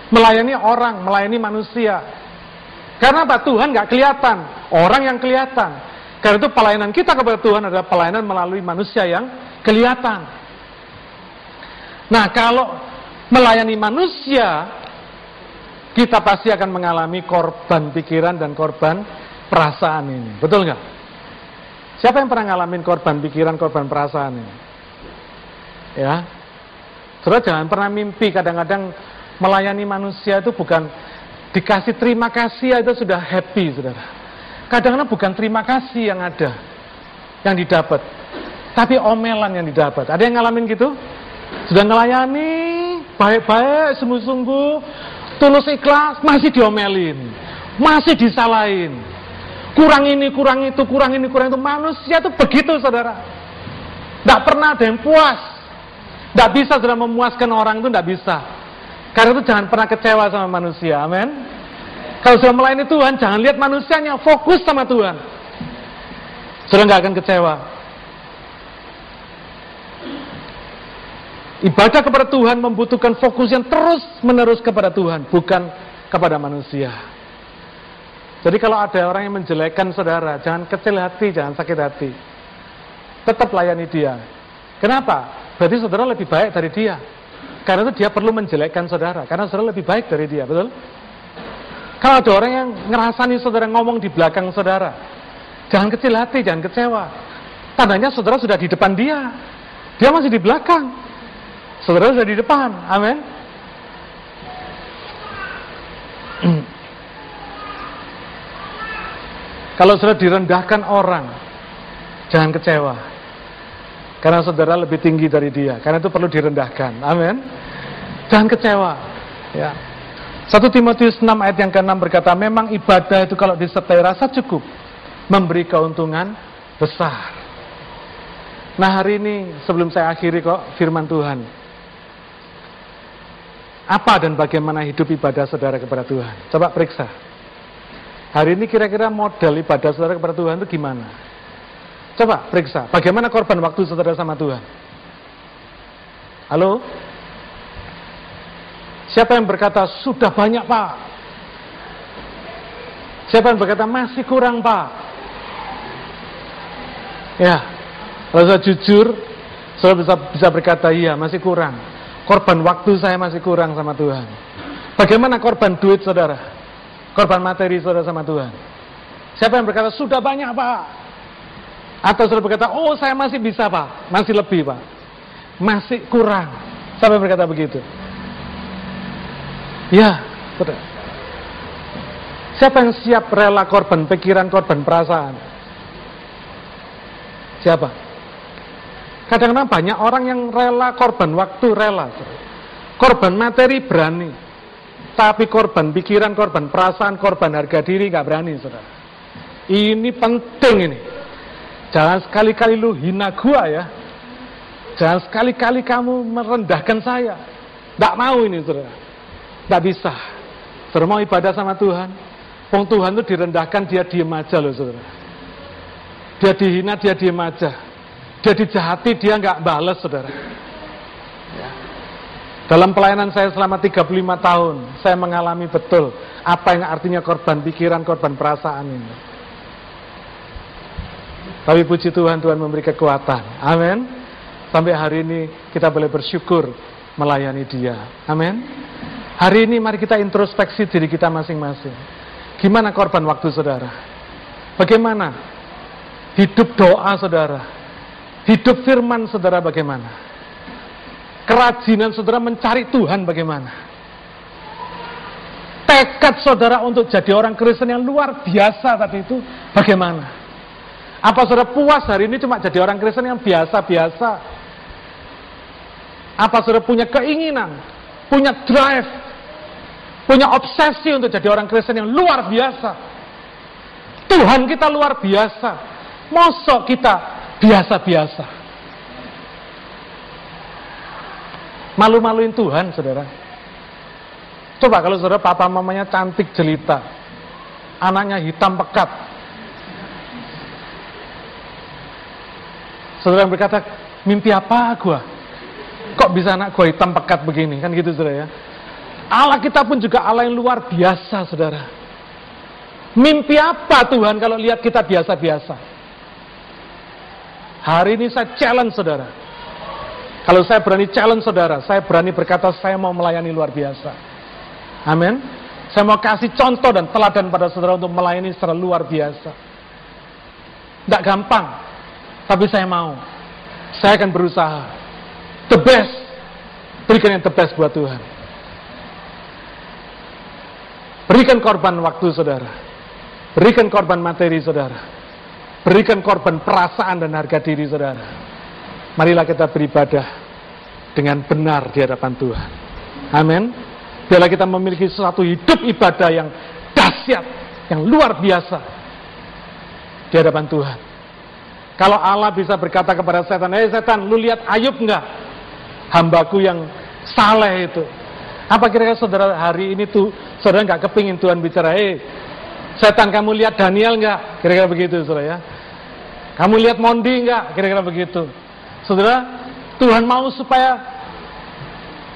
Melayani orang, melayani manusia. Karena apa? Tuhan nggak kelihatan, orang yang kelihatan. Karena itu pelayanan kita kepada Tuhan adalah pelayanan melalui manusia yang kelihatan. Nah kalau melayani manusia, kita pasti akan mengalami korban pikiran dan korban perasaan ini. Betul nggak? Siapa yang pernah ngalamin korban pikiran, korban perasaan ini? Ya. Saudara jangan pernah mimpi kadang-kadang melayani manusia itu bukan dikasih terima kasih itu sudah happy, Saudara. Kadang-kadang bukan terima kasih yang ada yang didapat, tapi omelan yang didapat. Ada yang ngalamin gitu? Sudah ngelayani baik-baik, sungguh-sungguh, tulus ikhlas, masih diomelin, masih disalahin kurang ini, kurang itu, kurang ini, kurang itu. Manusia itu begitu, saudara. Tidak pernah ada yang puas. Tidak bisa sudah memuaskan orang itu, tidak bisa. Karena itu jangan pernah kecewa sama manusia, amin. Kalau sudah melayani Tuhan, jangan lihat manusianya, fokus sama Tuhan. Sudah nggak akan kecewa. Ibadah kepada Tuhan membutuhkan fokus yang terus menerus kepada Tuhan, bukan kepada manusia. Jadi kalau ada orang yang menjelekkan saudara, jangan kecil hati, jangan sakit hati. Tetap layani dia. Kenapa? Berarti saudara lebih baik dari dia. Karena itu dia perlu menjelekkan saudara, karena saudara lebih baik dari dia, betul? Kalau ada orang yang ngerasani saudara ngomong di belakang saudara, jangan kecil hati, jangan kecewa. Tandanya saudara sudah di depan dia, dia masih di belakang. Saudara sudah di depan, amin. Kalau sudah direndahkan orang, jangan kecewa. Karena saudara lebih tinggi dari dia. Karena itu perlu direndahkan. Amin. Jangan kecewa. Ya. 1 Timotius 6 ayat yang ke-6 berkata, memang ibadah itu kalau disertai rasa cukup, memberi keuntungan besar. Nah hari ini sebelum saya akhiri kok firman Tuhan. Apa dan bagaimana hidup ibadah saudara kepada Tuhan? Coba periksa. Hari ini kira-kira model ibadah saudara kepada Tuhan itu gimana? Coba periksa, bagaimana korban waktu saudara sama Tuhan? Halo? Siapa yang berkata, sudah banyak pak? Siapa yang berkata, masih kurang pak? Ya, kalau saya jujur, saya bisa, bisa berkata, iya masih kurang. Korban waktu saya masih kurang sama Tuhan. Bagaimana korban duit saudara? Korban materi saudara sama Tuhan. Siapa yang berkata, sudah banyak pak. Atau saudara berkata, oh saya masih bisa pak. Masih lebih pak. Masih kurang. Siapa yang berkata begitu? Ya, saudara. Siapa yang siap rela korban pikiran, korban perasaan? Siapa? Kadang-kadang banyak orang yang rela korban waktu rela. Korban materi berani. Tapi korban pikiran, korban perasaan, korban harga diri nggak berani, saudara. Ini penting ini. Jangan sekali-kali lu hina gua ya. Jangan sekali-kali kamu merendahkan saya. Tidak mau ini, saudara. Tidak bisa. Saudara mau ibadah sama Tuhan. Pong Tuhan itu direndahkan, dia diem aja loh, saudara. Dia dihina, dia diem aja. Dia dijahati, dia nggak bales, saudara. Ya. Dalam pelayanan saya selama 35 tahun, saya mengalami betul apa yang artinya korban pikiran, korban perasaan ini. Tapi puji Tuhan, Tuhan memberi kekuatan. Amin. Sampai hari ini kita boleh bersyukur melayani dia. Amin. Hari ini mari kita introspeksi diri kita masing-masing. Gimana korban waktu saudara? Bagaimana Hidup doa saudara. Hidup firman saudara bagaimana? Kerajinan saudara mencari Tuhan bagaimana? Tekad saudara untuk jadi orang Kristen yang luar biasa tadi itu bagaimana? Apa saudara puas hari ini cuma jadi orang Kristen yang biasa-biasa? Apa saudara punya keinginan, punya drive, punya obsesi untuk jadi orang Kristen yang luar biasa? Tuhan kita luar biasa. Mosok kita biasa-biasa. Malu-maluin Tuhan, saudara. Coba kalau saudara papa mamanya cantik jelita, anaknya hitam pekat. Saudara yang berkata, mimpi apa gua? Kok bisa anak gua hitam pekat begini? Kan gitu saudara ya. Allah kita pun juga Allah yang luar biasa, saudara. Mimpi apa Tuhan kalau lihat kita biasa-biasa? Hari ini saya challenge saudara. Kalau saya berani challenge saudara, saya berani berkata saya mau melayani luar biasa. Amin. Saya mau kasih contoh dan teladan pada saudara untuk melayani secara luar biasa. Tidak gampang, tapi saya mau. Saya akan berusaha. The best. Berikan yang the best buat Tuhan. Berikan korban waktu saudara. Berikan korban materi saudara. Berikan korban perasaan dan harga diri saudara. Marilah kita beribadah dengan benar di hadapan Tuhan. Amin. Biarlah kita memiliki suatu hidup ibadah yang dahsyat, yang luar biasa di hadapan Tuhan. Kalau Allah bisa berkata kepada setan, "Hei setan, lu lihat Ayub enggak? Hambaku yang saleh itu." Apa kira-kira saudara hari ini tuh saudara nggak kepingin Tuhan bicara, "Hei, Setan kamu lihat Daniel enggak? Kira-kira begitu saudara ya. Kamu lihat Mondi enggak? Kira-kira begitu. Saudara, Tuhan mau supaya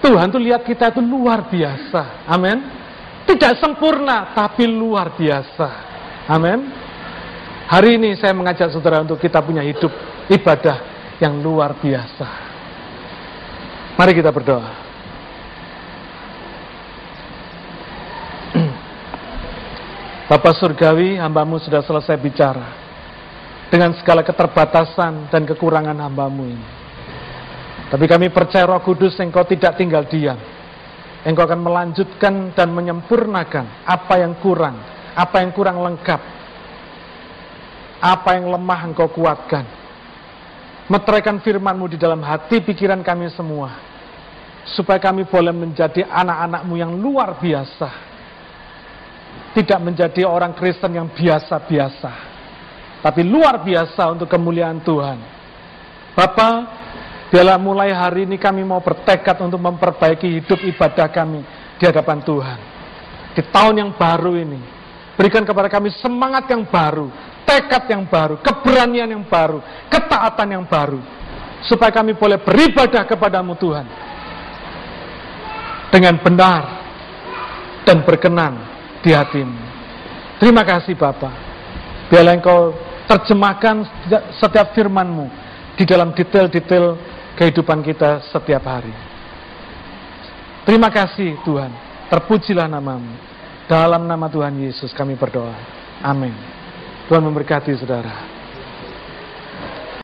Tuhan tuh lihat kita itu luar biasa. Amin. Tidak sempurna, tapi luar biasa. Amin. Hari ini saya mengajak saudara untuk kita punya hidup ibadah yang luar biasa. Mari kita berdoa. Bapak Surgawi, hambamu sudah selesai bicara. Dengan segala keterbatasan dan kekurangan hambamu ini. Tapi kami percaya roh kudus engkau tidak tinggal diam. Engkau akan melanjutkan dan menyempurnakan apa yang kurang. Apa yang kurang lengkap. Apa yang lemah engkau kuatkan. Meteraikan firmanmu di dalam hati pikiran kami semua. Supaya kami boleh menjadi anak-anakmu yang luar biasa tidak menjadi orang Kristen yang biasa-biasa, tapi luar biasa untuk kemuliaan Tuhan. Bapak, biarlah mulai hari ini kami mau bertekad untuk memperbaiki hidup ibadah kami di hadapan Tuhan. Di tahun yang baru ini, berikan kepada kami semangat yang baru, tekad yang baru, keberanian yang baru, ketaatan yang baru, supaya kami boleh beribadah kepadamu Tuhan dengan benar dan berkenan di hatimu. Terima kasih Bapak. Biarlah Engkau terjemahkan setiap firman-Mu di dalam detail-detail kehidupan kita setiap hari. Terima kasih Tuhan. Terpujilah namamu. Dalam nama Tuhan Yesus kami berdoa. Amin. Tuhan memberkati saudara.